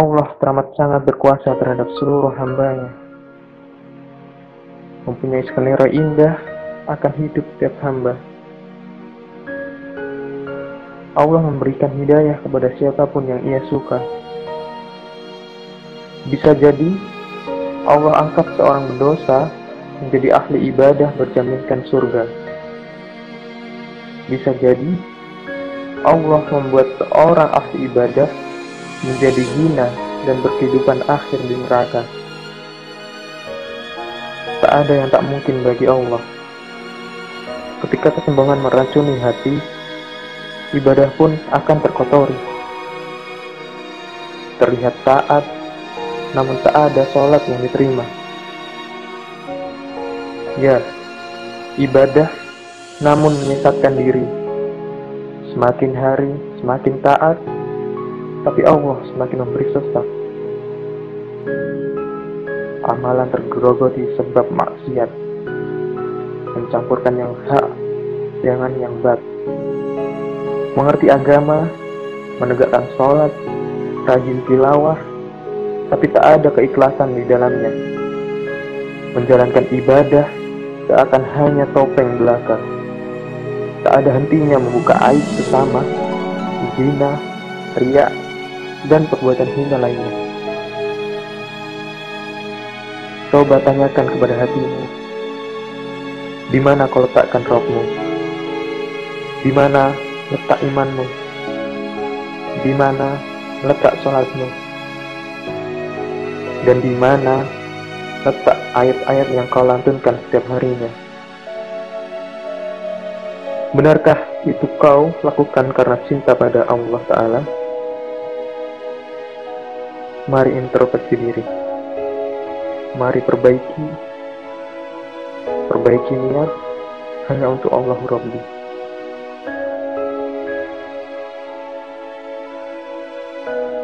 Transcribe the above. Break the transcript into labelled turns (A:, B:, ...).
A: Allah teramat sangat berkuasa terhadap seluruh hambanya. Mempunyai selera indah akan hidup tiap hamba. Allah memberikan hidayah kepada siapa pun yang ia suka. Bisa jadi Allah angkat seorang berdosa menjadi ahli ibadah berjaminkan surga. Bisa jadi Allah membuat seorang ahli ibadah menjadi hina dan berkehidupan akhir di neraka. Tak ada yang tak mungkin bagi Allah. Ketika kesombongan meracuni hati, ibadah pun akan terkotori. Terlihat taat, namun tak ada sholat yang diterima. Ya, ibadah namun menyesatkan diri. Semakin hari, semakin taat, tapi Allah semakin memberi sesat. Amalan tergerogoti sebab maksiat, mencampurkan yang hak dengan yang bat. Mengerti agama, menegakkan sholat, rajin tilawah, tapi tak ada keikhlasan di dalamnya. Menjalankan ibadah seakan hanya topeng belaka. Tak ada hentinya membuka aib sesama, zina, riak, dan perbuatan hina lainnya. Coba tanyakan kepada hatimu, di mana kau letakkan rohmu? Di mana letak imanmu? Di mana letak sholatmu? Dan di mana letak ayat-ayat yang kau lantunkan setiap harinya? Benarkah itu kau lakukan karena cinta pada Allah Ta'ala? Mari introspeksi diri. Mari perbaiki. Perbaiki niat hanya untuk Allah Rabbi. thank